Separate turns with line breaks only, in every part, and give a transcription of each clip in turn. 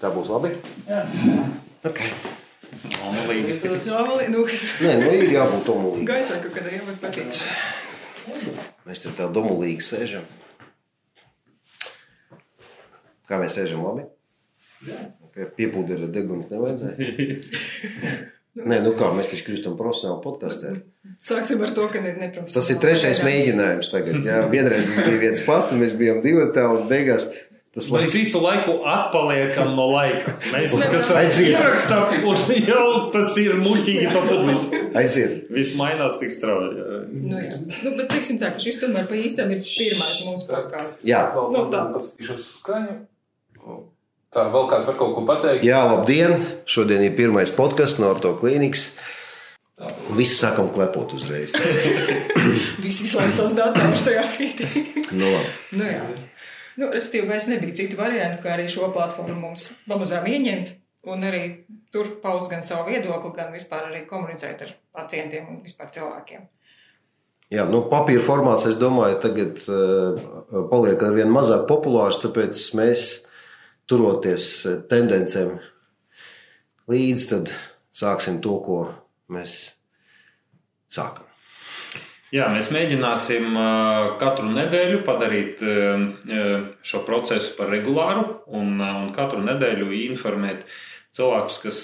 Tā būs labi.
Jā.
Okay.
Omulīgi.
Omulīgi, nu,
Nē, nu ir jābūt omulīgam.
gaisā kaut kādā patīk.
Mēs tur tā domulīgi sēžam. Kā mēs sēžam labi? Okay, Piepūdera deguns nevajadzēja. Nē, nu kā, mēs taču kļūstam profesionāli podkastē.
Sāksim ar to, ka ne, neprofesionāli.
Tas ir trešais mēģinājums tagad. Jā, vienreiz tas bija viens pats, mēs bijām divi tā un beigās tas
Mēs
laiks.
visu laiku atpaliekam no laika. Mēs ierakstām, un jau tas ir muļķīgi to publiski.
Aiziet.
Viss mainās tik strauji.
Nu, jā. Nu, bet teiksim tā, ka šis tomēr pa īstam ir pirmais mūsu podkāsts.
Jā,
Nu, tā.
Tā, vēl kāds var kaut ko pateikt?
jā, labdien! Šodien ir pirmais podkāsts no Orto klīnikas. Visi sākam klepot uzreiz.
Visi izslēdz savus datorus tajā brīdī.
Nu, labi.
nu, jā. Nu, respektīvi, vairs nebija citu variantu, kā arī šo platformu mums pamazām ieņemt un arī tur paust gan savu viedokli, gan vispār arī komunicēt ar pacientiem un vispār cilvēkiem.
Jā, nu, papīra formāts, es domāju, tagad uh, paliek ar vien mazāk populārs, tāpēc mēs, turoties eh, tendencēm līdzi, tad sāksim to, ko mēs sākam.
Jā, mēs mēģināsim katru nedēļu padarīt šo procesu par regulāru un, un katru nedēļu informēt cilvēkus, kas,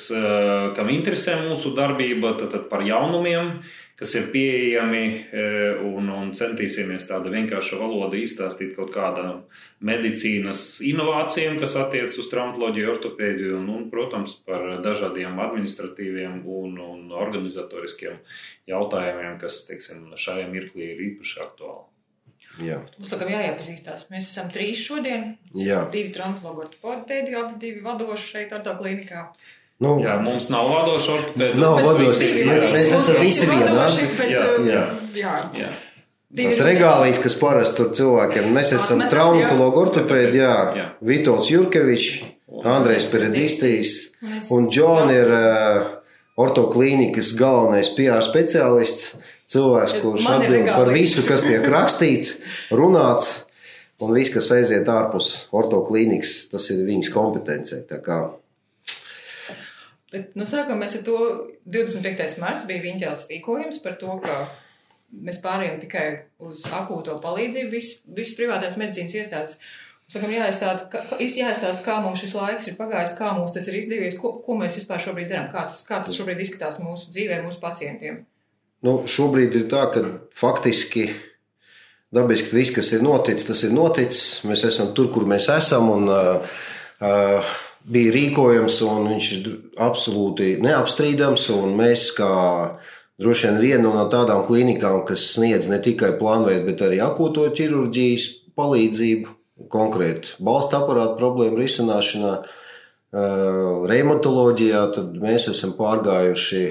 kam interesē mūsu darbība, tad, tad par jaunumiem, kas ir pieejami, uh, un, un centīsimies tāda vienkārša valoda izstāstīt kaut kādām medicīnas inovācijām, kas attiecas uz traumatoloģiju, ortopēdiju, un, un, protams, par dažādiem administratīviem un, un organizatoriskiem jautājumiem, kas teiksim, šajā mirklī ir īpaši aktuāli.
Jā,
Mums laikam jāiepazīstās. Mēs esam trīs šodien.
Jā.
Divi traumatologi ortopēdi, abi divi vadoši šeit klinikā.
Nu,
Jā, mums nav vadoša ortopēda.
Nav
divi
Mēs- mēs esam
visi
vienādi.
bet,
Jā,
jā.
jā.
Jā.
Tas regālijas, kas parasti tur cilvēkiem, mēs esam traumatologi, ortopēdi, jā,
Jā.
Vitols Jurkevičs, Andrejs Peredistīs un Džon ir uh, ortoklīnikas galvenais PR speciālists, cilvēks, kurš atbild par visu, kas tiek rakstīts, runāts, un viss, kas aiziet ārpus ortoklīnikas, tas ir viņas kompetencija.
Bet, nu, sākam mēs ar to 25. mārts bija viņķēls rīkojums par to, ka mēs pārējām tikai uz akūto palīdzību, visas vis privātās medicīnas iestādes. Sakam, jāizstāsta, jāizstāsta, kā mums šis laiks ir pagājis, kā mums tas ir izdevies, ko, ko mēs vispār šobrīd darām, kā tas, kā tas šobrīd izskatās mūsu dzīvē, mūsu pacientiem.
nu, šobrīd ir tā, ka faktiski dabiski viss, kas ir noticis, tas ir noticis. Mēs esam tur, kur mēs esam. Un, uh, uh, bija rīkojams, un viņš ir absolūti neapstrīdams. Mēs, kā droši vien viena no tādām klinikām, kas sniedz ne tikai plānveidu, bet arī akūto ķirurģijas palīdzību, konkrēti balsta aparātu problēmu risināšanā, reumatoloģijā, tad mēs esam pārgājuši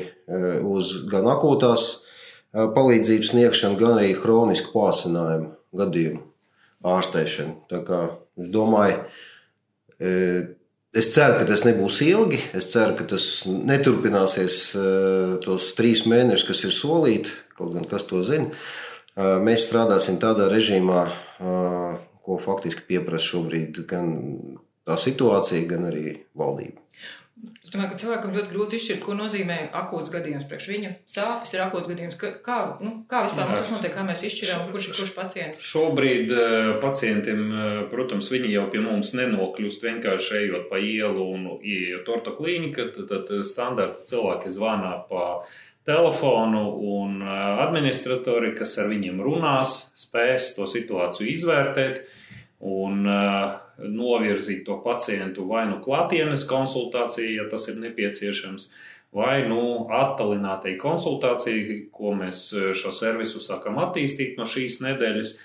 uz gan akūtās palīdzības sniegšanu, gan arī hronisku pārsinājumu gadījumu ārstēšanu. Tā kā es domāju, Es ceru, ka tas nebūs ilgi. Es ceru, ka tas neturpināsies uh, tos trīs mēnešus, kas ir solīti. Kaut gan kas to zina. Uh, mēs strādāsim tādā režīmā, uh, ko faktiski pieprasa šobrīd gan tā situācija, gan arī valdība.
Es domāju, ka cilvēkam ļoti grūti izšķirt, ko nozīmē akūts gadījums priekš viņa. Sāpes ir akūts gadījums. Kā, nu, kā vispār mums tas notiek, kā mēs izšķiram, kurš ir kurš pacients?
Šobrīd eh, pacientiem, eh, protams, viņi jau pie mums nenokļūst vienkārši ejot pa ielu un ieejot ortoklīnika, tad, tad standarta cilvēki zvana pa telefonu un eh, administratori, kas ar viņiem runās, spēs to situāciju izvērtēt un uh, novirzīt to pacientu vai nu klātienes konsultācijai, ja tas ir nepieciešams, vai nu attālinātai konsultācijai, ko mēs eh, šo servisu sākam attīstīt no šīs nedēļas.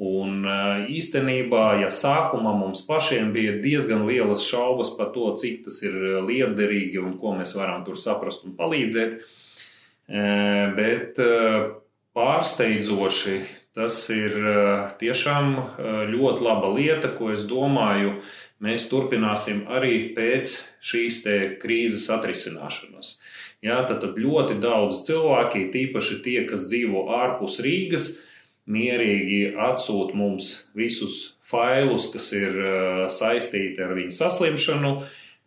Un uh, īstenībā, ja sākumā mums pašiem bija diezgan lielas šaubas par to, cik tas ir liederīgi un ko mēs varam tur saprast un palīdzēt, bet pārsteidzoši tas ir tiešām ļoti laba lieta, ko es domāju, mēs turpināsim arī pēc šīs krīzes atrisināšanas. Jā, tad, tad ļoti daudz cilvēki, tīpaši tie, kas dzīvo ārpus Rīgas, mierīgi atsūta mums visus failus, kas ir saistīti ar viņu saslimšanu.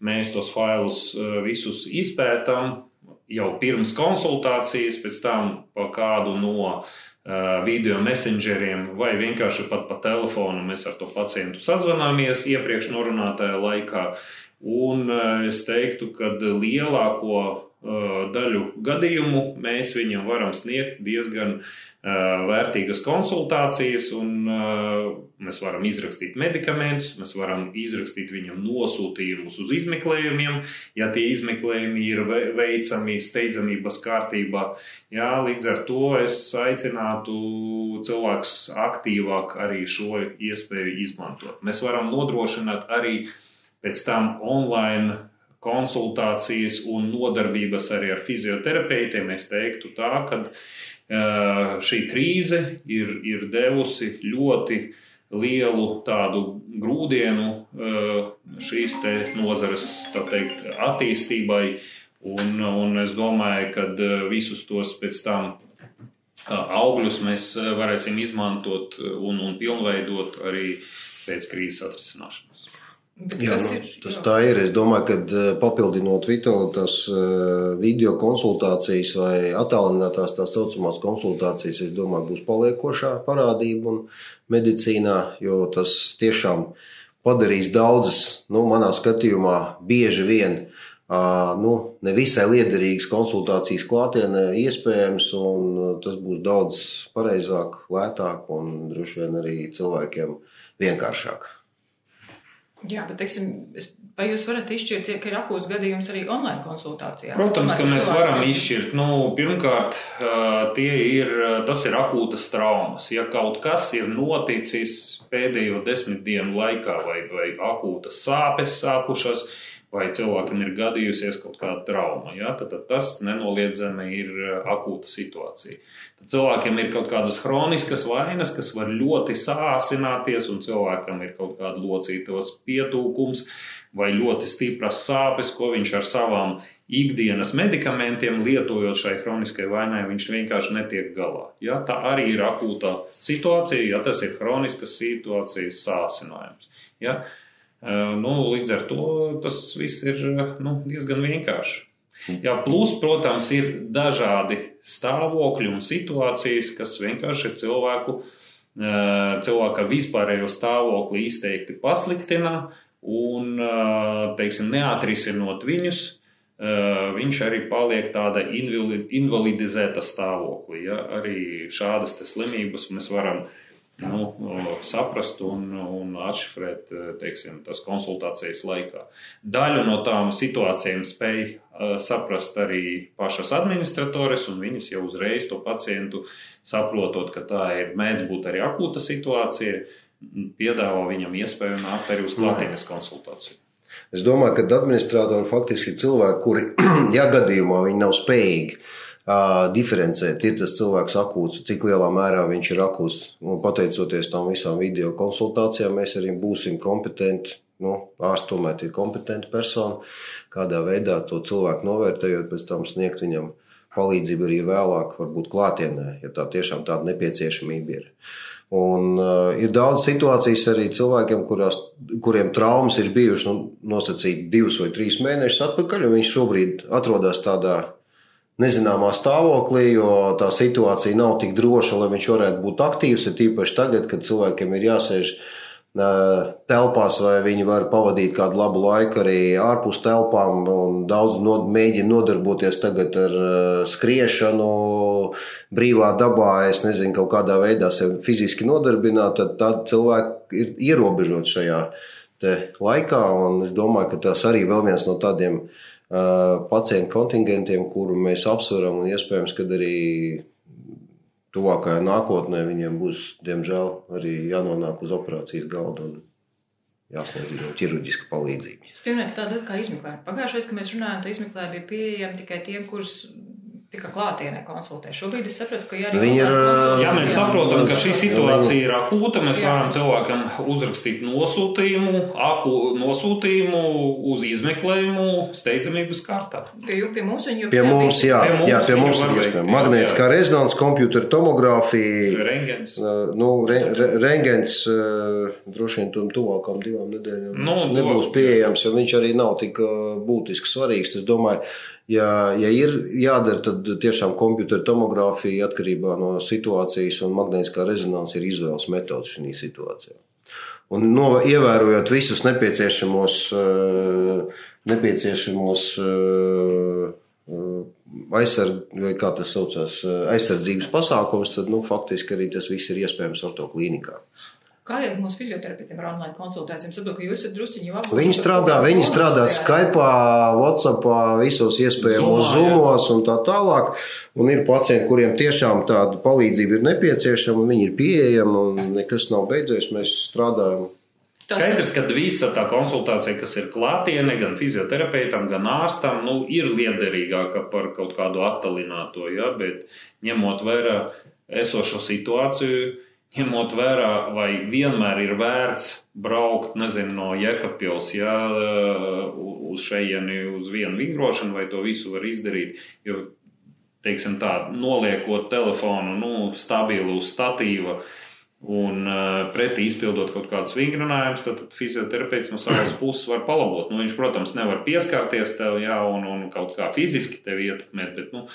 Mēs tos failus visus izpētām jau pirms konsultācijas, pēc tam pa kādu no video messengeriem vai vienkārši pat pa telefonu mēs ar to pacientu sazvanāmies iepriekš norunātajā laikā. Un es teiktu, ka lielāko daļu gadījumu mēs viņam varam sniegt diezgan vērtīgas konsultācijas, un mēs varam izrakstīt medikamentus, mēs varam izrakstīt viņam nosūtījumus uz izmeklējumiem, ja tie izmeklējumi ir veicami steidzamības kārtībā. Jā, līdz ar to es aicinātu cilvēkus aktīvāk arī šo iespēju izmantot. Mēs varam nodrošināt arī pēc tam online konsultācijas un nodarbības arī ar fizioterapeitiem. Es teiktu tā, ka šī krīze ir, ir devusi ļoti lielu tādu grūdienu šīs te nozares teikt, attīstībai, un, un es domāju, ka visus tos pēc tam augļus mēs varēsim izmantot un, un pilnveidot arī pēc krīzes atrisināšanas.
Jā, nu, ir, tas jā. tā ir. Es domāju, ka eh, papildinot Vitola tas eh, video konsultācijas vai attālinātās tā saucamās konsultācijas, es domāju, būs paliekošā parādība un medicīnā, jo tas tiešām padarīs daudzas, nu, manā skatījumā, bieži vien nu, nevisai liederīgas konsultācijas klātienē iespējams, un tas būs daudz pareizāk, lētāk un droši vien arī cilvēkiem vienkāršāk.
Jā, bet, teiksim, es, vai jūs varat izšķirt, ka ir akūts gadījums arī online konsultācijā?
Protams, ka mēs varam ir... izšķirt. Nu, pirmkārt, tie ir, tas ir akūtas traumas. Ja kaut kas ir noticis pēdējo desmit dienu laikā, vai, vai akūtas sāpes sākušas, vai cilvēkam ir gadījusies kaut kāda trauma, ja, tad, tad tas nenoliedzami ir akūta situācija. Cilvēkiem ir kaut kādas chroniskas vainas, kas var ļoti sāsināties, un cilvēkam ir kaut kāda locītos pietūkums vai ļoti stipras sāpes, ko viņš ar savām ikdienas medikamentiem, lietojot šai chroniskai vainai, viņš vienkārši netiek galā. Ja, tā arī ir akūta situācija, ja tas ir chroniskas situācijas sāsinājums. Ja. Nu, līdz ar to tas viss ir nu, diezgan vienkārši. Jā, plus, protams, ir dažādi stāvokļi un situācijas, kas vienkārši ir cilvēku, cilvēka vispārējo stāvokli izteikti pasliktina un, teiksim, neatrisinot viņus, viņš arī paliek tāda invalidizēta stāvoklī. Ja? Arī šādas slimības mēs varam uh, nu, saprast un, un atšifrēt teiksim, tas konsultācijas laikā. Daļu no tām situācijām spēj saprast arī pašas administratoris, un viņas jau uzreiz to pacientu saprotot, ka tā ir mēdz būt arī akūta situācija, piedāvā viņam iespēju nākt arī uz klātienes konsultāciju.
Es domāju, ka administratori faktiski ir cilvēki, kuri, ja gadījumā viņi nav spējīgi diferencēt, ir tas cilvēks akūts, cik lielā mērā viņš ir akūts. Un pateicoties tam visām video konsultācijām, mēs arī būsim kompetenti. Nu, ārsts tomēr ir kompetenta persona, kādā veidā to cilvēku novērtējot, pēc tam sniegt viņam palīdzību arī vēlāk, varbūt klātienē, ja tā tiešām tāda nepieciešamība ir. Un, uh, ir daudz situācijas arī cilvēkiem, kurās, kuriem traumas ir bijušas nu, nosacīti divus vai trīs mēnešus atpakaļ, un viņš šobrīd atrodas tādā nezināmā stāvoklī, jo tā situācija nav tik droša, lai viņš varētu būt aktīvs. Ir tīpaši tagad, kad cilvēkiem ir jāsēž telpās, vai viņi var pavadīt kādu labu laiku arī ārpus telpām. Daudz no, mēģina nodarboties tagad ar skriešanu, brīvā dabā, es nezinu, kaut kādā veidā sevi fiziski nodarbināt, tad, tad cilvēki ir ierobežoti šajā laikā. Es domāju, ka tas arī vēl viens no tādiem pacientu kontingentiem, kuru mēs apsveram, un iespējams, ka arī tuvākajā nākotnē viņiem būs, diemžēl, arī jānonāk uz operācijas galda jāsniedz ķirurģiska palīdzība.
Es pieminēju tādu kā izmeklējumu. Pagājušajā, kad mēs runājām, tā izmeklējuma bija pieejama tikai tiem, kurus tikai klātienē konsultē. Šobrīd es sapratu, ka arī
Viņi ir,
konsultācija-
Ja mēs saprotam, ka šī situācija ir akūta, mēs
Jā.
varam cilvēkam uzrakstīt nosūtījumu, aku, nosūtījumu uz izmeklējumu steidzamības kārtā.
Pie, ju- pie mums viņi jau
Pie mums, jā,
Pie mums
jā, pie mums ir
jā,
Magnētiskā rezonanse, kompjutera tomogrāfija,
Rengens.
Uh, Nu, re, re, rengens uh, droši vien tam tuvākām divām nedēļām
Nu,
nebūs pieejams, jo viņš arī nav tik uh, būtiski svarīgs. Es domāju, ja, ja ir jādara, tad tiešām kompjutera tomogrāfija atkarībā no situācijas un magnētiskā rezonanse ir izvēles metods šajā situācijā. Un no, ievērojot visus nepieciešamos, uh, nepieciešamos uh, aizsardz, kā tas saucās, uh, aizsardzības pasākums, tad nu, faktiski arī tas viss ir iespējams ortoklīnikā.
Kā jau mūsu fizioterapeitiem ar online konsultācijām, saprotu, ka jūs esat drusciņi jau apgūši.
Viņi strādā, viņi strādā Skype, WhatsApp, visos iespējamos zumos un tā tālāk. Un ir pacienti, kuriem tiešām tāda palīdzība ir nepieciešama, un viņi ir pieejami, un nekas nav beidzies. Mēs strādājam.
Skaidrs, ka visa tā konsultācija, kas ir klātienē, gan fizioterapeitam, gan ārstam, nu, ir liederīgāka par kaut kādu attālināto, ja, bet ņemot vērā esošo situāciju, ņemot vērā, vai vienmēr ir vērts braukt, nezinu, no Jēkabpils, ja, uz šejieni, uz vienu vingrošanu, vai to visu var izdarīt, jo, teiksim tā, noliekot telefonu, nu, stabilu uz statīva, Un uh, pretī izpildot kaut kādus vingrinājumus, tad, fizioterapeits no savas puses var palabot. Nu, viņš, protams, nevar pieskarties tev, jā, un, un kaut kā fiziski tevi ietekmēt, bet nu,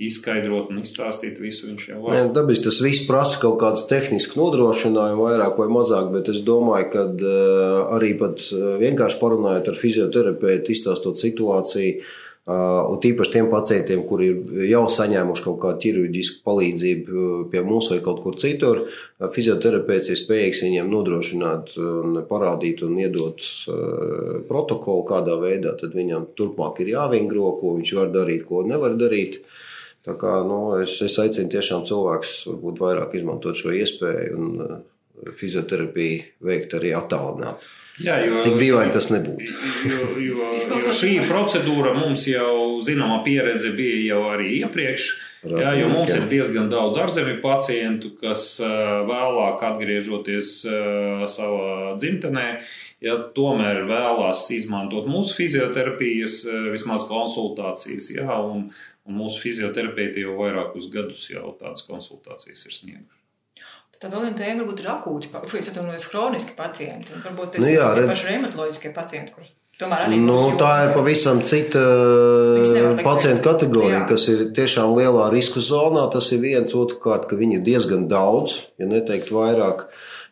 izskaidrot un izstāstīt visu viņš jau var.
Nē, dabiski tas viss prasa kaut kādu tehnisku nodrošinājumu, vairāk vai mazāk, bet es domāju, ka uh, arī pat uh, vienkārši parunājot ar fizioterapeitu, izstāstot situāciju. Uh, un tīpaši tiem pacientiem, kuri ir jau saņēmuši kaut kādu ķirurģisku palīdzību uh, pie mums vai kaut kur citur, uh, fizioterapeits ir spējīgs viņiem nodrošināt parādīt un iedot uh, protokolu, kādā veidā viņam turpmāk ir jāvingro, ko viņš var darīt, ko nevar darīt. Tā kā, nu, es, es aicinu tiešām cilvēkus varbūt vairāk izmantot šo iespēju un uh, fizioterapiju veikt arī attālināti.
Jā, jo,
Cik dīvaini tas nebūtu.
Jo, jo, jo šī procedūra mums jau zināmā pieredze bija jau arī iepriekš. Jā, jo mums ir diezgan daudz ārzemju pacientu, kas vēlāk atgriežoties savā dzimtenē, ja tomēr vēlās izmantot mūsu fizioterapijas, vismaz konsultācijas. Jā, un, un mūsu fizioterapeiti jau vairākus gadus jau tādas konsultācijas ir snieguši.
Tā vēl viena tēma varbūt ir akūti, vai es atvainojos, hroniski pacienti. Varbūt tas
Nu
ir
jā, redz-
paši reumatoloģiskie pacienti, kurus tomēr arī
Nu, tā ir pavisam cita
likt
pacientu kategorija,
Jā.
kas ir tiešām lielā risku zonā. Tas ir viens, otrkārt, ka viņi ir diezgan daudz, ja neteikt vairāk.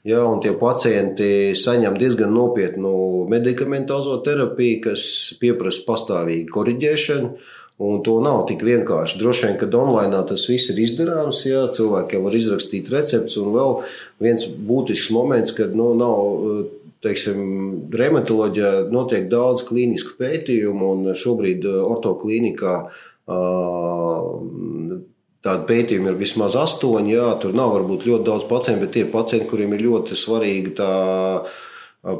Jā, un tie pacienti saņem diezgan nopietnu medikamentozo terapiju, kas pieprasa pastāvīgu koriģēšanu. Un to nav tik vienkārši. Droši vien, ka online tas viss ir izdarāms. Jā, cilvēkiem var izrakstīt recepts. Un vēl viens būtisks moments, kad nu, nav teiksim, reumatoloģijā notiek daudz klīnisku pētījumu, un šobrīd ortoklīnikā tādu pētījumu ir vismaz astoņi. Jā, tur nav varbūt ļoti daudz pacientu, bet tie pacienti, kuriem ir ļoti svarīga tā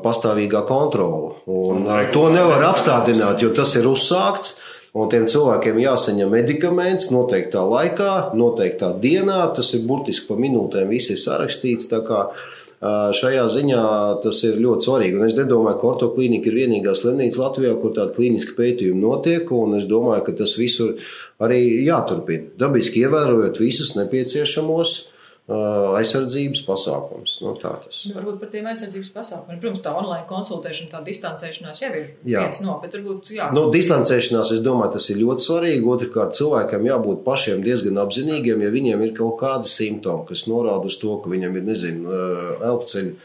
pastāvīgā kontrola. Un, to nevar apstādināt, jo tas ir uzsākts. Un tiem cilvēkiem jāsaņem medikaments noteiktā laikā, noteiktā dienā. Tas ir burtiski pa minūtēm, viss ir sarakstīts. Šajā ziņā tas ir ļoti svarīgi. Un es nedomāju, ka ortoklīnika ir vienīgā slimnīca Latvijā, kur tāda klīniska pētījuma notiek. Es domāju, ka tas visur arī jāturpina. Dabiski ievērojot visus nepieciešamos aizsardzības pasākums. Nu, tā tas.
Nu, Varbūt par tiem aizsardzības pasākumiem. Protams, tā online konsultēšana, tā distancēšanās jau ir
Jā.
viens no, bet varbūt jā.
Nu, distancēšanās, es domāju, tas ir ļoti svarīgi. Otrakārt, cilvēkam jābūt pašiem diezgan apzinīgiem, ja viņiem ir kaut kādi simptomi, kas norāda uz to, ka viņam ir, nezinu, elpceļu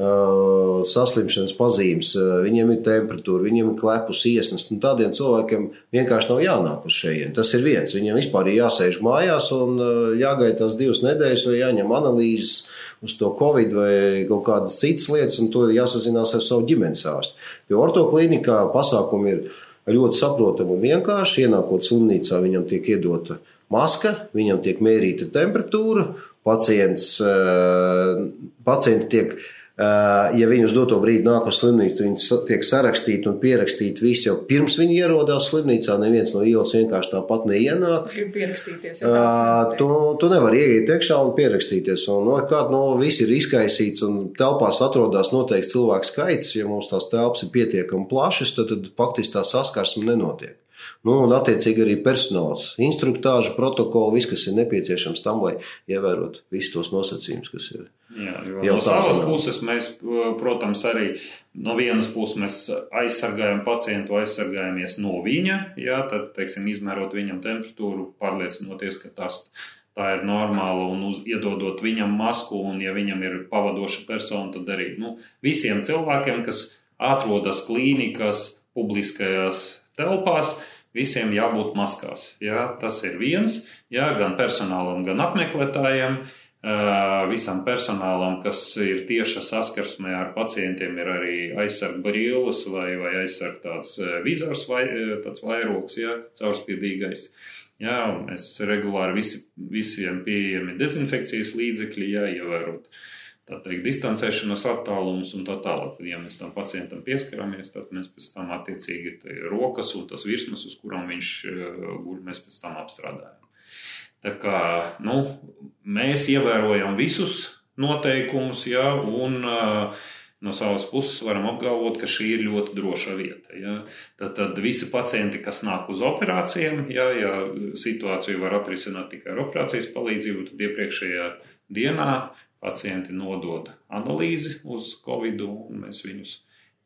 saslimšanas pazīmes, viņiem ir temperatūra, viņiem ir klepus iesnas. Nu, tādiem cilvēkiem vienkārši nav jānāk uz šejienes. Tas ir viens. Viņiem vispār ir jāsēž mājās un jāgaida tās divas nedēļas, vai jāņem analīzes uz to covid vai kaut kādas citas lietas, un to jāsazinās ar savu ģimenes ārstu. Jo ortoklīnikā pasākumi ir ļoti saprotami un vienkārši. Ienākot slimnīcā, viņam tiek iedota maska, viņam tiek mērīta temperatūra, pacients, pacienti tiek ja viņi uz doto brīdi nāk uz slimnīcu, viņi tiek sarakstīti un pierakstīti visi jau pirms viņi ierodās slimnīcā. Neviens no ielas vienkārši tāpat neienāk.
Pierakstīties. tāds
Tu, tu nevari ieiet iekšā un pierakstīties. Un, no, kā, no, viss ir izkaisīts un telpās atrodas noteikts cilvēku skaits. Ja mums tās telpas ir pietiekami plašas, tad, tad faktiski tā saskarsme nenotiek. Nu, un, attiecīgi, arī personāls, instruktāža, protokoli, viss, kas ir nepieciešams tam, lai ievērotu visus tos nosacījumus, kas ir.
Jā,
Jau
no savas puses mēs, protams, arī no vienas puses mēs aizsargājam pacientu, aizsargājamies no viņa. Jā, tad, teiksim, izmērot viņam temperatūru, pārliecinoties, ka tas tā ir normāla un uz, iedodot viņam masku, un ja viņam ir pavadoša persona, tad arī nu, visiem cilvēkiem, kas atrodas klīnikas, publiskajās telpās, visiem jābūt maskās. Jā, tas ir viens, jā, gan personālam, gan apmeklētājiem. Uh, Visam personālam, kas ir tieša saskarsmē ar pacientiem, ir arī aizsardzības brīvs vai, vai aizsardzības uh, vizors vai uh, tāds vairogs, jā, caurspīdīgais. Jā, un mēs regulāri visi, visiem pieejami dezinfekcijas līdzekļi, jāievērot teikt, distancēšanās attālums un tā tālāk. Tad, ja mēs tam pacientam pieskaramies, tad mēs pēc tam attiecīgi rokas un tas virsmas, uz kurām viņš guļ, mēs pēc tam apstrādājam. Tā kā nu, mēs ievērojam visus noteikumus, ja, un uh, no savas puses varam apgalvot, ka šī ir ļoti droša vieta. Ja. Tad, tad visi pacienti, kas nāk uz operācijām, ja, ja situāciju var atrisināt tikai ar operācijas palīdzību, tad iepriekšējā dienā pacienti nodod analīzi uz covid, un mēs viņus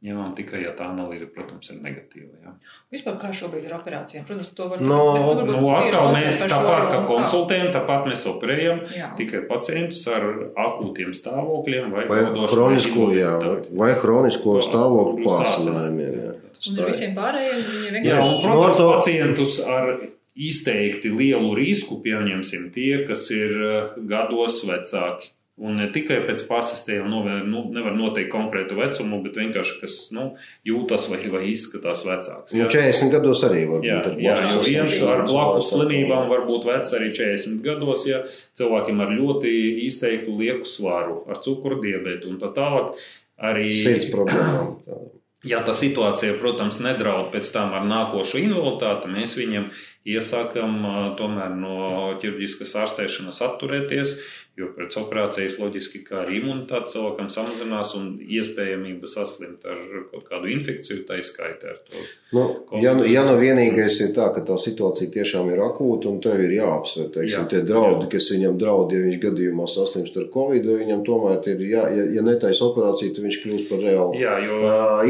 ņemam tikai, ja tā analīze, protams, ir negatīva. Ja.
Vispār kā šobrīd ir operācijām? Protams, to var
No,
varbūt
Nu, atkal mēs tāpat kā konsultējam, tāpat mēs operējam
Jā.
tikai pacientus ar akūtiem stāvokļiem vai,
Vai hronisko, jā,
invaliditāti.
vai hronisko stāvokļu
Sāsinājumiem.
pārsāņojumiem. jā.
Un visiem pārējiem viņi
Jā,
vienkārši.
un, protams,
Noto-
pacientus ar izteikti lielu risku pieņemsim tie, kas ir eh, gados vecāki. Un ne tikai pēc pasas tie jau novēr, nu, nevar noteikt konkrētu vecumu, bet vienkārši kas nu, jūtas vai, vai izskatās vecāks.
Nu, 40 gados arī var
Jā,
būt.
jā, jo viens ar blakus slimībām
var.
būt vecs arī 40 gados, ja cilvēkiem ar ļoti izteiktu lieku svaru, ar cukuru diabetu un tā tālāk. Arī,
Sirds problēmām.
ja tā situācija, protams, nedraud pēc tam ar nākošu invaliditāti, mēs viņiem iesakām tomēr no ķirurģiskas ārstēšanas atturēties, jo pēc operācijas loģiski kā arī imunitāte cilvēkam samazinās un iespējamība saslimt ar kaut kādu infekciju, tā izskaitē ar to.
Nu, ja, nu, ja nu vienīgais ir tā, ka tā situācija tiešām ir akūta un tev ir jāapsver, teiksim,
Jā,
tie draudi,
jā.
kas viņam draud, ja viņš gadījumā saslimst ar covid, viņam tomēr ir, jā, ja, ja netaisa operācija, tad viņš kļūst par reālu.
Jā, jo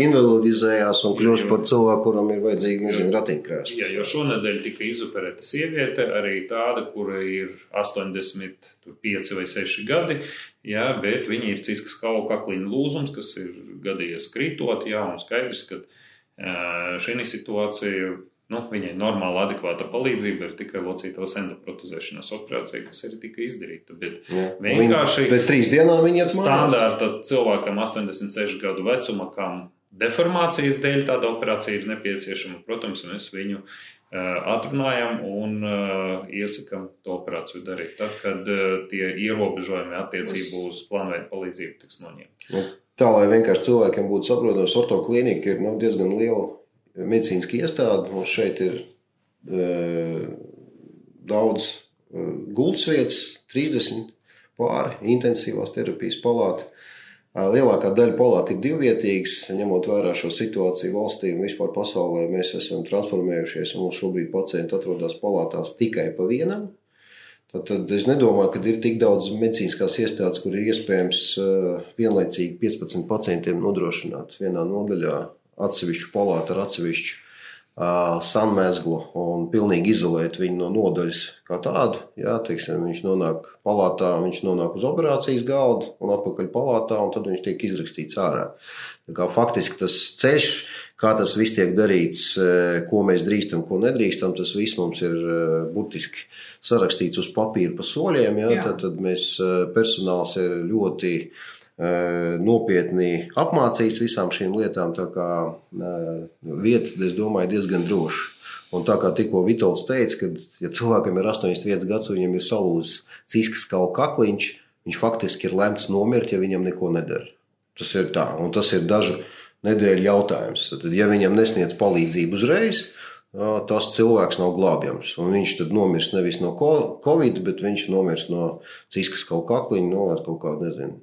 Invalidizējās un kļūst
Jo-
par cilvēku, kuram ir vajadzīgi, nezinu, ratiņkrēsli.
Jā, jo šonadēļ tika izoperēta sieviete, arī tāda, kura ir 85 vai 6 gadi, jā, bet viņa ir ciskas kaula kakliņa lūzums, kas ir gadījies krītot, jā, un skaidrs, ka šī situācija, nu, viņai normāla, adekvāta palīdzība ir tikai locītavas endoprotezēšanas operācija, kas arī tika izdarīta, bet
Jā.
Vienkārši
Viņi- Pēc trīs dienām viņi iet mājās.
standārta cilvēkam 86 gadu vecuma, kam deformācijas dēļ tāda operācija ir nepieciešama, protams, mēs viņu atrunājam un uh, iesakām to operāciju darīt. Tad, kad uh, tie ierobežojumi attiecībā uz plānveidu palīdzību tiks noņemti.
Nu, Tā, lai vienkārši cilvēkiem būtu saprotams, ortoklinika ir nu, diezgan liela medicīniska iestāde. Mums šeit ir e, daudz e, gultas vietas, 30 pāri, intensīvās terapijas palāta. Lielākā daļa palāta ir divvietīgas, ņemot vērā šo situāciju valstī un vispār pasaulē. Mēs esam transformējušies, un mums šobrīd pacienti atrodas palātās tikai pa vienam. Tad, tad es nedomāju, ka ir tik daudz medicīniskās iestādes, kur ir iespējams vienlaicīgi 15 pacientiem nodrošināt vienā nodaļā atsevišķu palātu ar atsevišķu sanmezglu un pilnīgi izolēt viņu no nodaļas kā tādu. Jā, teiksim, viņš nonāk palātā, viņš nonāk uz operācijas galda un atpakaļ palātā, un tad viņš tiek izrakstīts ārā. Tā kā faktiski tas ceļš, kā tas viss tiek darīts, ko mēs drīkstam, ko nedrīkstam, tas viss mums ir burtiski sarakstīts uz papīra pa soļiem. Ja?
Jā.
Tad, tad mēs personāls ir ļoti eh, nopietni apmācīts visām šīm lietām. Tā kā eh, vieta, es domāju, diezgan droša. Un tā kā tikko Vitals teica, ka, ja cilvēkam ir 81 gads un viņam ir salūzis ciskas kaula kakliņš, viņš faktiski ir lemts nomirt, ja viņam neko nedara. Tas ir tā, un tas ir dažu nedēļu jautājums. Tad, ja viņam nesniedz palīdzību uzreiz, tas cilvēks nav glābjams. Un viņš tad nomirs nevis no covid, bet viņš nomirs no ciskas kaut kakliņa, no kaut kāda, nezinu,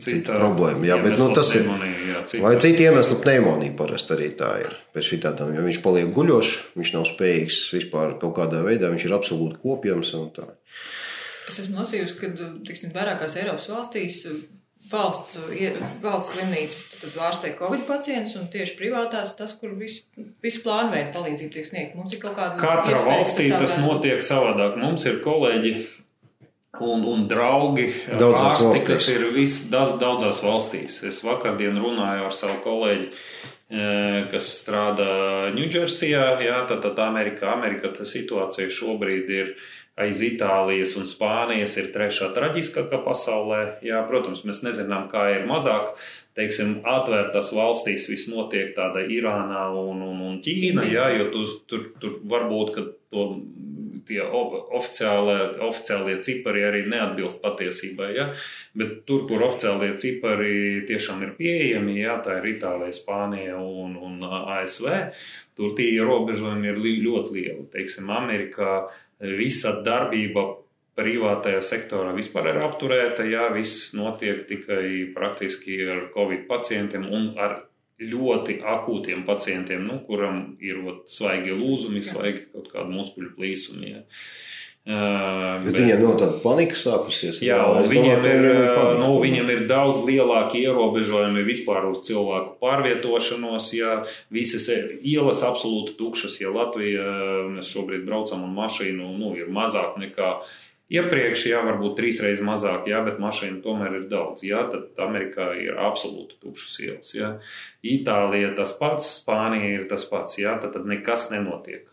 cita problēma. Jā, bet nu, tas ir. Jā, cita. vai citi iemesli pneimonija parasti arī tā ir. Pēc šī tādām, ja viņš paliek guļošs, viņš nav spējīgs vispār kaut kādā veidā, viņš ir absolūti kopjams un tā.
Es esmu lasījusi, ka tiksim, vairākās Eiropas valstīs valsts, valsts slimnīcas tad ārstē Covid pacientus un tieši privātās tas, kur visu vis plānveidu palīdzību tiek sniegt. Mums ir kaut kāda.
Katra valstī tas notiek savādāk. Mums ir kolēģi un, un draugi,
daudzās ārsti,
valstīs. kas ir vis, daudz, daudzās valstīs. Es vakardien runāju ar savu kolēģi, e, kas strādā Ņūdžersijā. Jā, tad, tad Amerikā, Amerikā tā situācija šobrīd ir aiz Itālijas un Spānijas ir trešā traģiskākā pasaulē. Jā, protams, mēs nezinām, kā ir mazāk. Teiksim, atvērtās valstīs viss notiek tāda Irānā un, un, un Ķīna, jā, jo tu, tur, tur varbūt, ka to tie oficiālie, oficiālie cipari arī neatbilst patiesībai. Ja? Bet tur, kur oficiālie cipari tiešām ir pieejami, ja? tā ir Itālija, Spānija un, un ASV, tur tie ierobežojumi ir ļoti lieli. Teiksim, Amerikā visa darbība privātajā sektorā vispār ir apturēta. Jā, viss notiek tikai praktiski ar covid pacientiem un ar ļoti akūtiem pacientiem, nu, kuram ir ot, svaigi lūzumi, svaigi kaut kāda muskuļu plīsumi. Ja.
Uh, bet, bet viņiem nav tāda panika sākusies.
Jā, jā viņiem, domāju, ir, viņiem, nu, viņiem ir daudz lielāki ierobežojumi vispār uz cilvēku pārvietošanos. Ja visas ielas absolūti tukšas, ja Latvija mēs šobrīd braucam un mašīnu nu, ir mazāk nekā Iepriekš, jā, varbūt trīs reizes mazāk, jā, bet mašīnu tomēr ir daudz. Jā, tad Amerikā ir absolūti tukšas ielas. Jā. Itālija tas pats, Spānija ir tas pats, jā, tad, tad nekas nenotiek.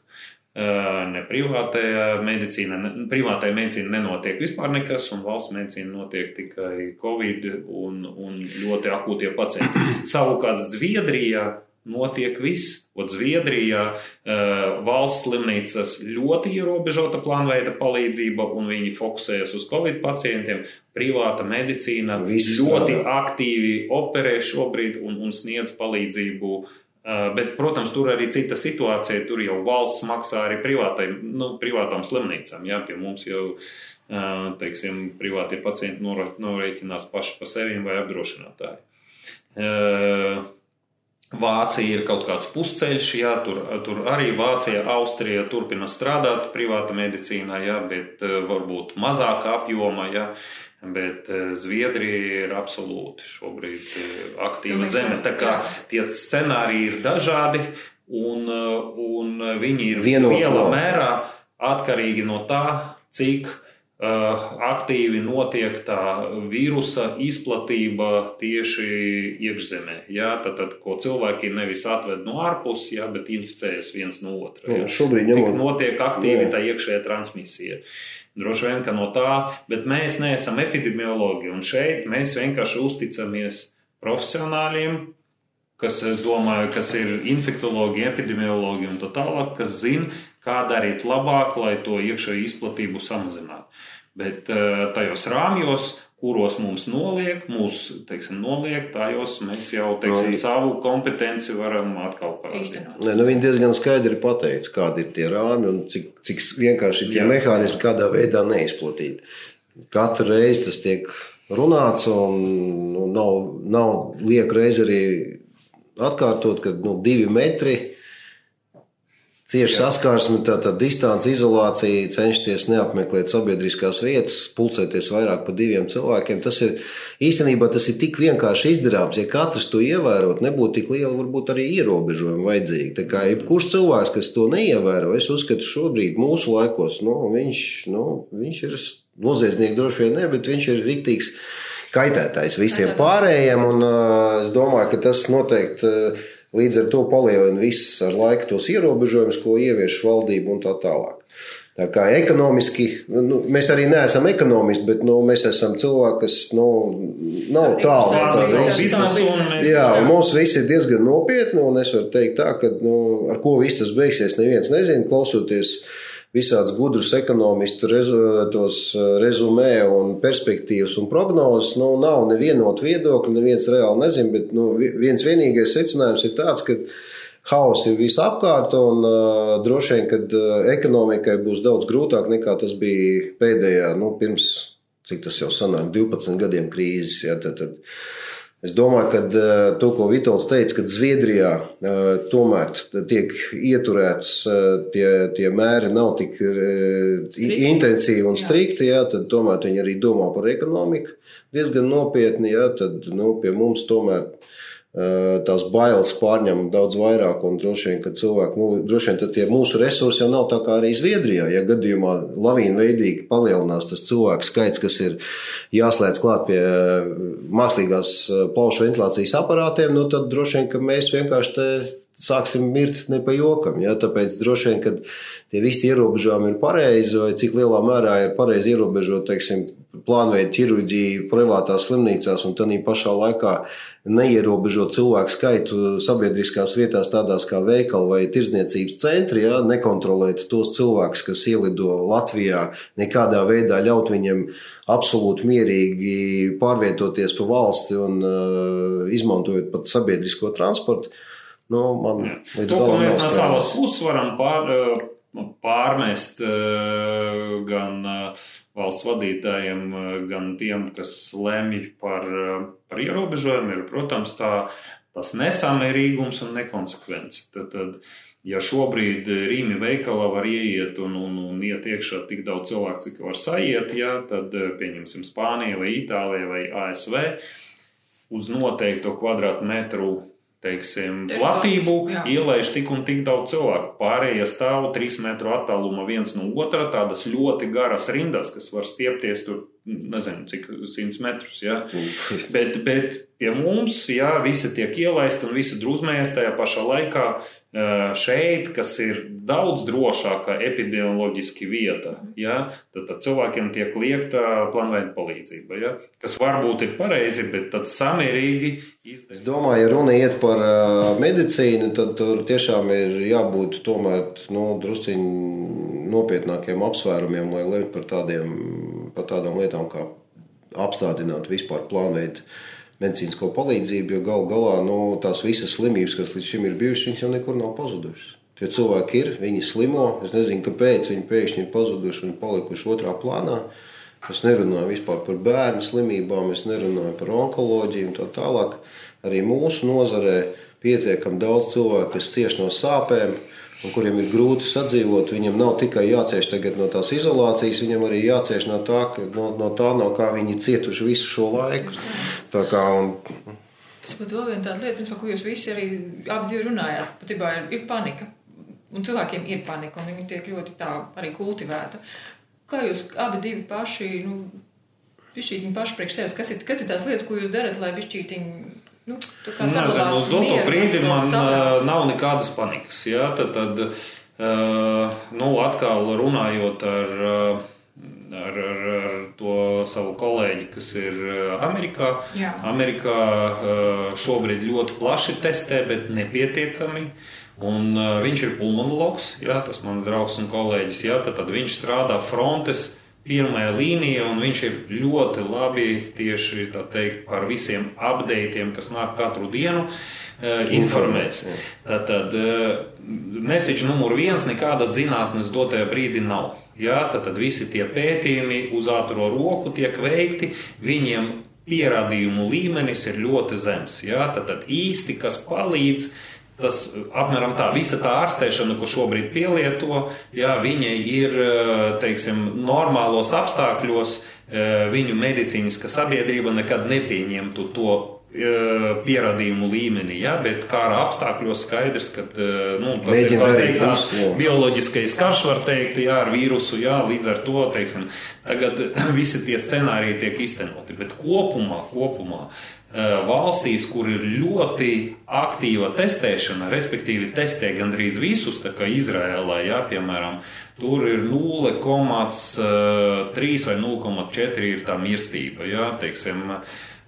Ne privātajā medicīnā, ne, privātajā medicīnā nenotiek vispār nekas, un valsts medicīna notiek tikai Covid un, un ļoti akūtie pacienti. Savukārt Zviedrijā notiek viss. Ot Zviedrijā uh, valsts slimnīcas ļoti ierobežota plānveida palīdzība, un viņi fokusējas uz covid pacientiem. Privāta medicīna Visi ļoti strādā. aktīvi operē šobrīd un, un sniedz palīdzību. Uh, bet, protams, tur arī cita situācija. Tur jau valsts maksā arī privātai, nu, privātām slimnīcām. Jā, pie mums jau uh, teiksim, privātie pacienti norēķinās paši pa sevi vai apdrošinātāji. Vācija ir kaut kāds pusceļš, jā, tur, tur arī Vācija, Austrija turpina strādāt privāta medicīnā, jā, bet eh, varbūt mazāka apjoma, jā, bet eh, Zviedrija ir absolūti šobrīd eh, aktīva zeme. Tā kā tie scenāriji ir dažādi un, un viņi ir lielā mērā atkarīgi no tā, cik aktīvi notiek tā vīrusa izplatība tieši iekšzemē. Jā, tad, tad, ko cilvēki nevis atved no ārpuses, jā, bet inficējas viens no otra. Jā.
Šobrīd
ņemot... notiek aktīvi jā. tā iekšējā transmisija. Droši vien, ka no tā, bet mēs neesam epidemiologi, un šeit mēs vienkārši uzticamies profesionāļiem, kas, es domāju, kas ir infektologi, epidemiologi un tā tālāk, kas zina, kā darīt labāk, lai to iekšēju izplatību samazinātu. Bet eh, tajos rāmjos, kuros mums noliek, mūs, teiksim, noliek, tajos mēs jau, teiksim, no, savu kompetenci varam atkal parādīt.
Nē, nu viņi diezgan skaidri pateica, kādi ir tie rāmi un cik, cik vienkārši tie Jā. mehānismi kādā veidā neizplatīti. Katru reizi tas tiek runāts un nu, nav, nav liek reizi arī atkārtot, ka nu, divi metri Cieši saskarsme, tātad distance, izolācija, cenšoties neapmeklēt sabiedriskās vietas, pulcēties vairāk par diviem cilvēkiem. Tas ir īstenībā tas ir tik vienkārši izdarāms. Ja katrs to ievērot, nebūtu tik liela varbūt arī ierobežojuma vajadzīga. Tā kā jebkurš cilvēks, kas to neievēro, es uzskatu šobrīd mūsu laikos, nu, viņš, nu, viņš ir noziedznieks droši vien ne, bet viņš ir riktīgs kaitētājs visiem pārējiem. Un uh, es domāju, ka tas noteikti. Uh, Līdz ar to palielina viss ar laiku tos ierobežojumus, ko ievieš valdība un tā tālāk. Tā kā ekonomiski, nu, mēs arī neesam ekonomisti, bet nu, mēs esam cilvēki, kas nu, nav tālu no tā. Jā, mums viss ir diezgan nopietni, un es varu teikt tā, ka nu, ar ko viss tas beigsies, neviens nezina, klausoties visādus gudrus ekonomistu tos rezumē un perspektīvas un prognozes. Nu, nav nevienot viedokļu, neviens reāli nezina, bet nu, viens vienīgais secinājums ir tāds, ka Hauss ir visapkārt, un uh, droši vien, ka uh, ekonomikai būs daudz grūtāk nekā tas bija pēdējā, nu, pirms, cik tas jau sanāk, 12 gadiem krīzes. Ja, tad, tad, Es domāju, ka uh, to, ko Vitals teica, ka Zviedrijā uh, tomēr tiek ieturēts, uh, tie, tie mēri nav tik strikti. intensīvi un strikti, jā, tad tomēr viņi arī domā par ekonomiku diezgan nopietni, jā, tad nu, pie mums tomēr tās bailes pārņem daudz vairāk, droši vien, ka cilvēki, nu, droši vien, tie mūsu resursi jau nav tā kā arī Zviedrijā. Ja gadījumā lavīna veidīgi palielinās tas cilvēku skaits, kas ir jāslēdz klāt pie mākslīgās plaušu ventilācijas aparātiem, nu, tad droši vien, ka mēs vienkārši sāksim mirt ne pa jokam. Ja? Tāpēc droši vien, ka tie visi ierobežojumi ir pareizi, vai cik lielā mērā ir pareizi ierobežot, teiksim, plānveidu ķirurģiju privātās slimnīcās un tādā pašā laikā neierobežot cilvēku skaitu sabiedriskās vietās, tādās kā veikali vai tirdzniecības centri, ja, nekontrolēt tos cilvēkus, kas ielido Latvijā, nekādā veidā ļaut viņiem absolūti mierīgi pārvietoties pa valsti un uh, izmantojot pat sabiedrisko transportu. Nu, man
to, ko mēs no savas puses varam pār, pārmest gan valsts vadītājiem, gan tiem, kas lemj par, par ierobežojumiem, ir, protams, tā, tas nesamērīgums un nekonsekvence. Tad, tad, ja šobrīd Rīmi veikalā var ieiet un, un, un iet iekšā tik daudz cilvēku, cik var saiet, ja, tad pieņemsim Spāniju vai Itāliju vai ASV uz noteikto kvadrātmetru teiksim, platību ielaiž tik un tik daudz cilvēku. Pārējie stāv trīs metru attālumā viens no otra, tādas ļoti garas rindas, kas var stiepties tur, nezinu, cik simts metrus. Ja? Bet, bet pie mums, jā, visi tiek ielaisti un visi drusmējas tajā pašā laikā šeit, kas ir daudz drošāka epidemioloģiski vieta, ja, tad, tad cilvēkiem tiek liekta planveida palīdzība, ja, kas varbūt ir pareizi, bet tad samērīgi
izdarīt. Es domāju, ja runa iet par medicīnu, tad tur tiešām ir jābūt tomēr nu, drusciņ nopietnākiem apsvērumiem, lai lemtu par, tādiem, par tādām lietām kā apstādināt vispār plānveidu medicīnisko palīdzību, jo gal galā nu, tās visas slimības, kas līdz šim ir bijušas, viņas jau nekur nav pazudušas. Tie cilvēki ir, viņi slimo. Es nezinu, kāpēc viņi pēkšņi ir pazuduši un palikuši otrā plānā. Es nerunāju vispār par bērnu slimībām, es nerunāju par onkoloģiju un tā tālāk. Arī mūsu nozarē pietiekami daudz cilvēku, kas cieš no sāpēm, un kuriem ir grūti sadzīvot. Viņam nav tikai jācieš no tās izolācijas, viņam arī jācieš no tā, ka, no, no tā no kā viņi cietuši visu šo laiku. Tā kā, un...
Es pat vēl vienu tādu lietu, principā, ko jūs visi arī abi runājāt, patiesībā ir, ir panika. Un cilvēkiem ir panika, un viņi tiek ļoti tā arī kultivēta. Kā jūs abi divi paši, nu, pišķītiņi paši priekš sevis, kas ir, kas ir tās lietas, ko jūs darat, lai pišķītiņi Nu,
Nezinu, uz doto brīdi man saprāt. nav nekādas panikas. Ja? Tad, tad nu, atkal runājot ar, ar, ar, ar to savu kolēģi, kas ir Amerikā. Jā. Amerikā šobrīd ļoti plaši testē, bet nepietiekami. Un viņš ir pulmonologs, jā, tas mans draugs un kolēģis. Jā, tad, tad viņš strādā frontes pirmā līnija, un viņš ir ļoti labi tieši teikt, par visiem updatiem, kas nāk katru dienu. Uh, informēts. Tātad uh, mesiķis numur viens nekādas zinātnes dotajā brīdī nav. Jā, tad, visi tie pētījumi uz ātrā roku tiek veikti, viņiem pierādījumu līmenis ir ļoti zems. Jā, tad, tad īsti kas palīdz, uh, Tas apmēram tā visa tā ārstēšana, ko šobrīd pielieto, jā, viņa ir teiksim, normālos apstākļos, viņu medicīniska sabiedrība nekad nepieņemtu to pierādījumu līmenī, ja, bet kara apstākļos skaidrs, ka nu, tas Mēģina ir teikt, tā, bioloģiskais karš, var teikt, jā, ar vīrusu, jā, līdz ar to, teiksim, tagad visi tie scenāriji tiek iztenoti, bet kopumā, kopumā valstīs, kur ir ļoti aktīva testēšana, respektīvi testē gandrīz visus, tā kā Izrēlā, jā, piemēram, tur ir 0,3 vai 0,4 ir tā mirstība, jā, teiksim, Uh,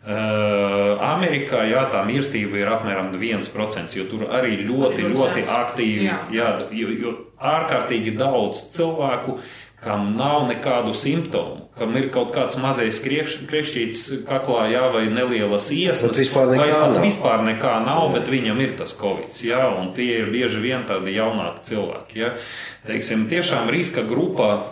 Amerikā jā, tā mirstība ir apmēram 1%, jo tur arī ļoti,
Ļoti
aktīvi,
Jā.
jā, jo, jo ārkārtīgi daudz cilvēku, kam nav nekādu simptomu, kam ir kaut kāds mazais kriekš- kriekšķītis kaklā, jā, vai nelielas iesnas,
vispār nekā
vai
nav.
vispār nekā nav, bet viņam ir tas covid, jā, un tie ir bieži vien tādi jaunāki cilvēki, jā. Teiksim, tiešām riska grupā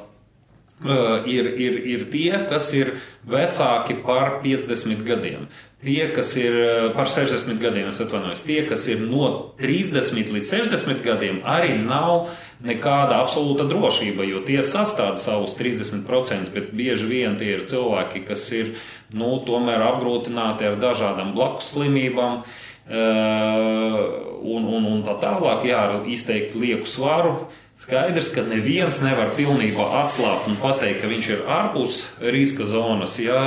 ir, ir, ir tie, kas ir vecāki par 50 gadiem. Tie, kas ir par 60 gadiem, es atvainojos, tie, kas ir no 30 līdz 60 gadiem, arī nav nekāda absolūta drošība, jo tie sastāv savus 30%, bet bieži vien tie ir cilvēki, kas ir, nu, tomēr apgrūtināti ar dažādām blakus slimībām. Uh, un, un, un tā tālāk, jā, ar izteikti lieku svaru. Skaidrs, ka neviens nevar pilnībā atslābt un pateikt, ka viņš ir ārpus riska zonas, jā,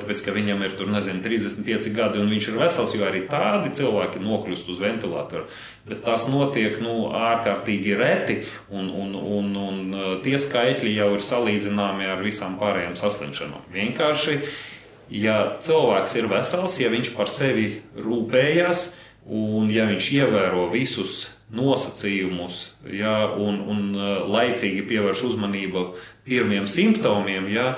tāpēc, ka viņam ir tur, nezinu, 35 gadi un viņš ir vesels, jo arī tādi cilvēki nokļūst uz ventilatoru. Bet tas notiek, nu, ārkārtīgi reti, un, un, un, un uh, tie skaitļi jau ir salīdzināmi ar visām pārējām saslimšanām. Vienkārši, ja cilvēks ir vesels, ja viņš par sevi rūpējas, un ja viņš ievēro visus nosacījumus, ja, un, un uh, laicīgi pievērš uzmanību pirmiem simptomiem, ja,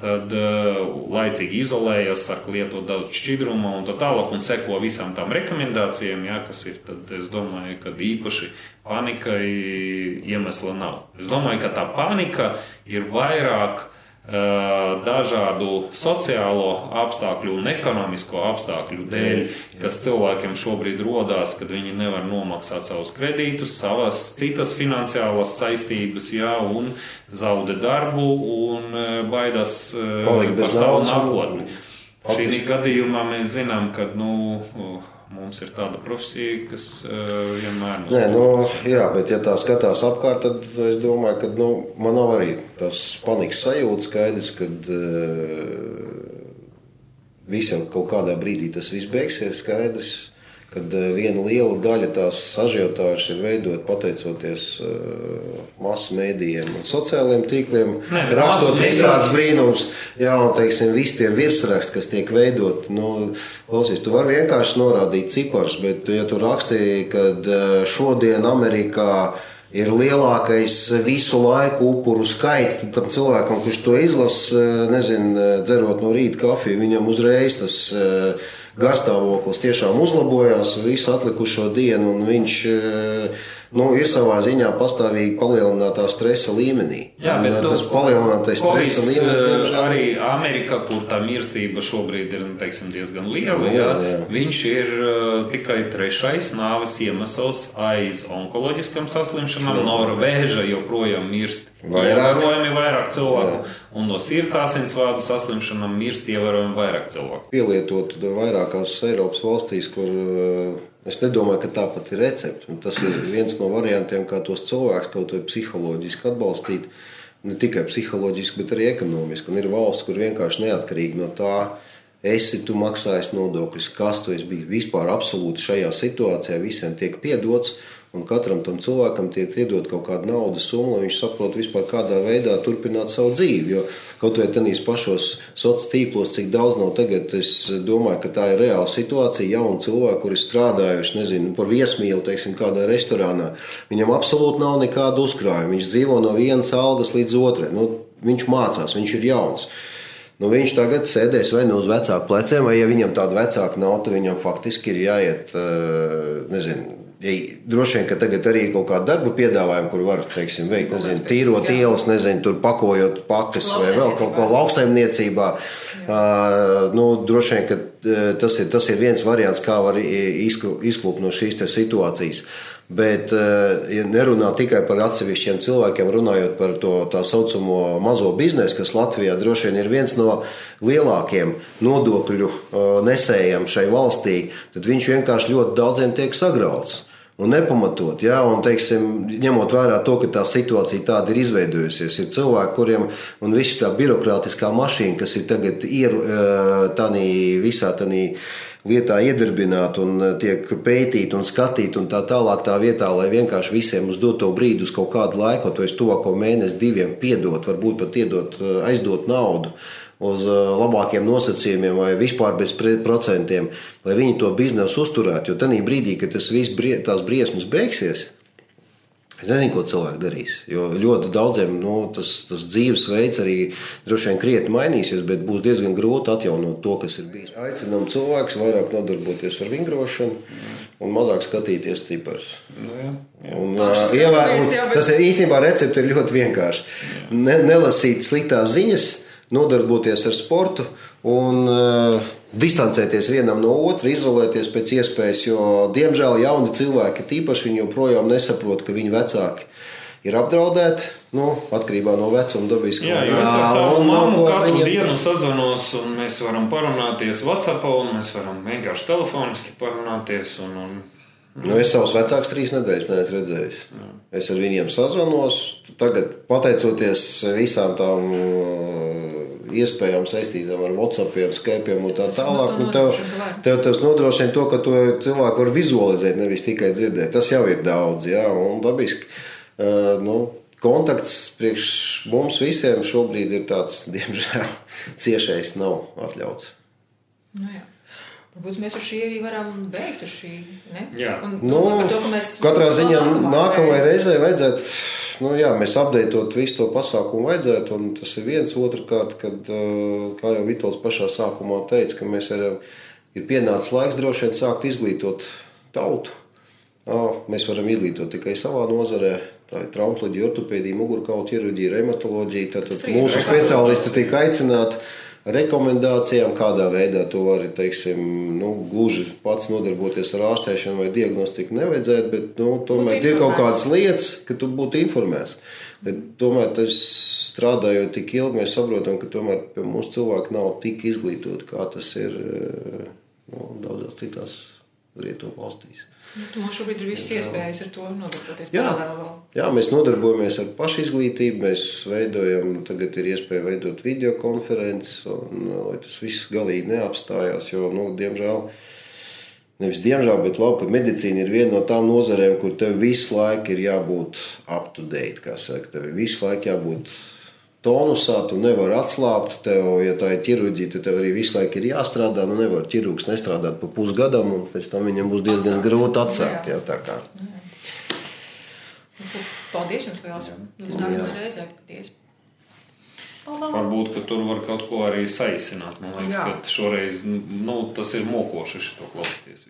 tad uh, laicīgi izolējas, saka, lietot daudz šķidruma un tā tālāk, un seko visām tām rekomendācijām, ja, kas ir, tad es domāju, ka īpaši panikai iemesla nav. Es domāju, ka tā panika ir vairāk dažādu sociālo apstākļu un ekonomisko apstākļu dēļ, kas cilvēkiem šobrīd rodās, kad viņi nevar nomaksāt savus kredītus, savas citas finansiālas saistības, jā, un zaudē darbu un baidās
Palikt bez
par savu nākotni. Šī gadījumā mēs zinām, ka nu, mums ir tāda profesija, kas uh, vienmēr
Nē, nu, jā, bet ja tā skatās apkārt, tad es domāju, ka nu, man nav arī tas panikas sajūta skaidrs, ka uh, visam kaut kādā brīdī tas viss beigsies skaidrs. Kad uh, viena liela daļa tās ažiotāžas ir veidot pateicoties uh, masu mēdījiem un sociālajiem tīkliem,
bet
rakstot visādus brīnumus, jā, un teiksim, visi tie virsraksti, kas tiek veidot. Nu, klausies, tu vari vienkārši norādīt ciparus, bet ja tu rakstīji, ka šodien Amerikā ir lielākais visu laiku upuru skaits, tad tam cilvēkam, kurš to izlasa, nezinu, dzerot no rīta kafiju, viņam uzreiz tas eh, garstāvoklis tiešām uzlabojās visu atlikušo dienu, un viņš eh, nu, ir savā ziņā pastāvīgi palielinātā stresa līmenī.
Jā,
Un,
bet
eh,
tu-
tas palielinātais stresa
Covids,
līmenis,
arī Amerikā, kur tā mirstība šobrīd ir nu, teiksim, diezgan liela,
Nu,
jā,
jā.
viņš ir uh, tikai trešais nāves iemesls aiz onkoloģiskām saslimšanām. No vēža joprojām mirst
Vairāk.
ievērojami vairāk cilvēku, un no sirds asinsvadu saslimšanām mirst ievērojami vairāk cilvēku.
pielietot vairākās Eiropas valstīs, kur es nedomāju, ka tāpat ir recepte. Un Tas ir viens no variantiem, kā tos cilvēkus kaut vai psiholoģiski atbalstīt. Ne tikai psiholoģiski, bet arī ekonomiski. Un ir valsts, kur vienkārši neatkarīgi no tā, esi tu maksājis nodokļus, kas tu esi bijis. Vispār absolūti šajā situācijā visiem tiek piedots. Un katram tam cilvēkam tiek iedot kaut kāda naudas summa, lai viņš saprotu, vispār kādā veidā turpināt savu dzīvi. Jo kaut vai tādīs pašos sociālos tīklos, cik daudz nav tagad, es domāju, ka tā ir reāla situācija. Jauni cilvēki, kuri strādājuši, nezinu, par viesmīlu, teiksim, kādā restorānā, viņam absolūti nav nekāda uzkrājuma. Viņš dzīvo no vienas algas līdz otrai. Nu, viņš mācās, viņš ir jauns. Nu, viņš tagad sēdēs vai nu uz vecāku pleciem, vai ja viņam tāda vecāka nav, tad viņam faktiski ir jāiet, eh, nezinu, droši vien, ka tagad arī kaut kāda darba piedāvājuma, kur var, teiksim, veikt, nezinu, tīrot
jā.
ielas, nezinu, tur pakojot pakas vai vēl kaut ko lauksaimniecībā. Uh, nu, droši vien, ka eh, tas ir, tas ir viens variants, kā var i- izklu- izklupt no šīs situācijas. Bet, eh, ja nerunā tikai par atsevišķiem cilvēkiem, runājot par to tā saucamo mazo biznesu, kas Latvijā droši vien ir viens no lielākiem nodokļu eh, nesējiem šai valstī, tad viņš vienkārši ļoti daudziem tiek sagrauts. Un nepamatot, ja, un, teiksim, ņemot vērā to, ka tā situācija tāda ir izveidojusies, ir cilvēki, kuriem un viss tā birokrātiskā mašīna, kas ir tagad ir tādā visā tādā lietā iedarbināta un tiek pētīta un skatīta un tā tālāk tā vietā, lai vienkārši visiem uz doto brīdi, uz kaut kādu laiku, to es tuvāko mēnesi, diviem piedot, varbūt pat iedot, aizdot naudu. Uz uh, labākiem nosacījumiem vai vispār bez procentiem, lai viņi to biznesu uzturētu. Jo tajā brīdī, kad tas viss brie, tās briesmas beigsies, es nezinu, ko cilvēki darīs. Jo ļoti daudziem nu, tas, tas dzīvesveids arī droši vien krietni mainīsies, bet būs diezgan grūti atjaunot to, kas ir bijis. Aicinām cilvēkus vairāk nodarboties ar vingrošanu un mazāk skatīties ciparus.
Nu, jā, jā.
Un,
Pašas
ā, ievē-
skatāmies,
un
jā, bet-
Tas ir īstenībā recepte ir ļoti vienkārši. Ne, nelasīt sliktās ziņas, nodarboties ar sportu un uh, distancēties vienam no otra, izolēties pēc iespējas. Jo, diemžēl, jauni cilvēki, tīpaši joprojām nesaprot, ka viņu vecāki ir apdraudēti. Nu, atkarībā no vecuma dabiski.
Jā, jo es ar savu mammu katru dienu sazvanos, un mēs varam parunāties WhatsApp, un mēs varam vienkārši telefoniski parunāties. Un, un,
Nu, es savus vecākus trīs nedēļas neesmu redzējis. Es ar viņiem sazvanos. Tagad, pateicoties visām tām iespējām saistītām ar WhatsApp, Skype un tā tālāk,
to
nu, tev, tev tas nodrošina to, ka to cilvēku var vizualizēt, nevis tikai dzirdēt. Tas jau ir daudz, jā, un dabiski. Uh, nu, kontakts priekš mums visiem šobrīd ir tāds, diemžēl, ciešais nav atļauts.
Nu, jā. Varbūt mēs uz šī arī varam beigt šī. Ne?
Jā.
Un
Nu,
to, ka mēs
katrā ziņā nākamajai reizei vajadzētu, nu jā, mēs apdeitot visu to pasākumu vajadzētu, un tas ir viens. Otrakārt, kad, uh, kā jau Vitals pašā sākumā teica, ka mēs varam, ir pienācis laiks droši vien sākt izglītot tautu. Mēs varam izglītot tikai savā nozarē. Tā ir traumatoloģija, ortopēdija, mugurkaula ķirurģija, reumatoloģija.
Arī
mūsu speciālisti tiek aicināti rekomendācijām, kādā veidā to var teiksim, nu, gluži pats nodarboties ar ārstēšanu vai diagnostiku. Nevajadzētu, bet nu, tomēr ir kaut kādas lietas, ka tu būtu informēts. Bet tomēr tas strādājot tik ilgi, mēs saprotam, ka tomēr mums cilvēki nav tik izglītoti, kā tas ir eh, nu, daudzās citās rietumu valstīs.
Nu, šobrīd ir visas iespējas ar to nodarboties
Jā. Jā, mēs nodarbojamies ar pašizglītību. Mēs veidojam, tagad ir iespēja veidot video konferences, un uh, tas viss galīgi neapstājās. Jo, nu, diemžēl, nevis diemžēl, bet labi, medicīna ir viena no tām nozarēm, kur tev visu laiku ir jābūt up to date. kā Saka, tev visu laiku jābūt tonusā, tu nevari atslābt. Tev, ja tā ir ķirurģija, tad tev arī visu laiku ir jāstrādā. Nu, nevar ķirurgs nestrādāt pa pusgadam, un pēc tam viņam būs diezgan
Atsākt.
grūti atsākt.
Jā.
Jā, tā kā.
Paldies jums liels. Uz nākamās reizē. Paldies.
Varbūt, ka tur var kaut ko arī saīsināt. Man liekas,
Jā.
ka šoreiz nu, tas ir mokoši šo klausīties.